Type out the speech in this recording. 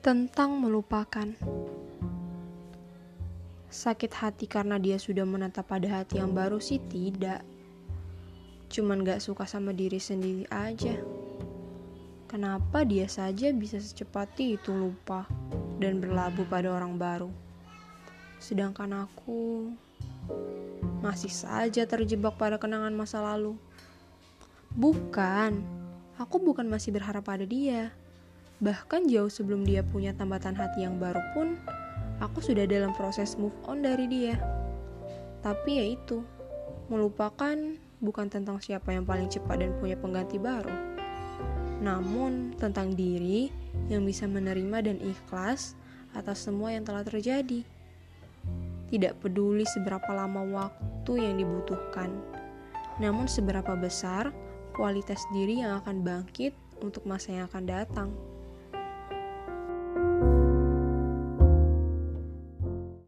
tentang melupakan. Sakit hati karena dia sudah menetap pada hati yang baru sih tidak. Cuman gak suka sama diri sendiri aja. Kenapa dia saja bisa secepat itu lupa dan berlabuh pada orang baru. Sedangkan aku masih saja terjebak pada kenangan masa lalu. Bukan, aku bukan masih berharap pada dia Bahkan jauh sebelum dia punya tambatan hati yang baru pun, aku sudah dalam proses move on dari dia. Tapi ya itu, melupakan bukan tentang siapa yang paling cepat dan punya pengganti baru. Namun tentang diri yang bisa menerima dan ikhlas atas semua yang telah terjadi. Tidak peduli seberapa lama waktu yang dibutuhkan, namun seberapa besar kualitas diri yang akan bangkit untuk masa yang akan datang.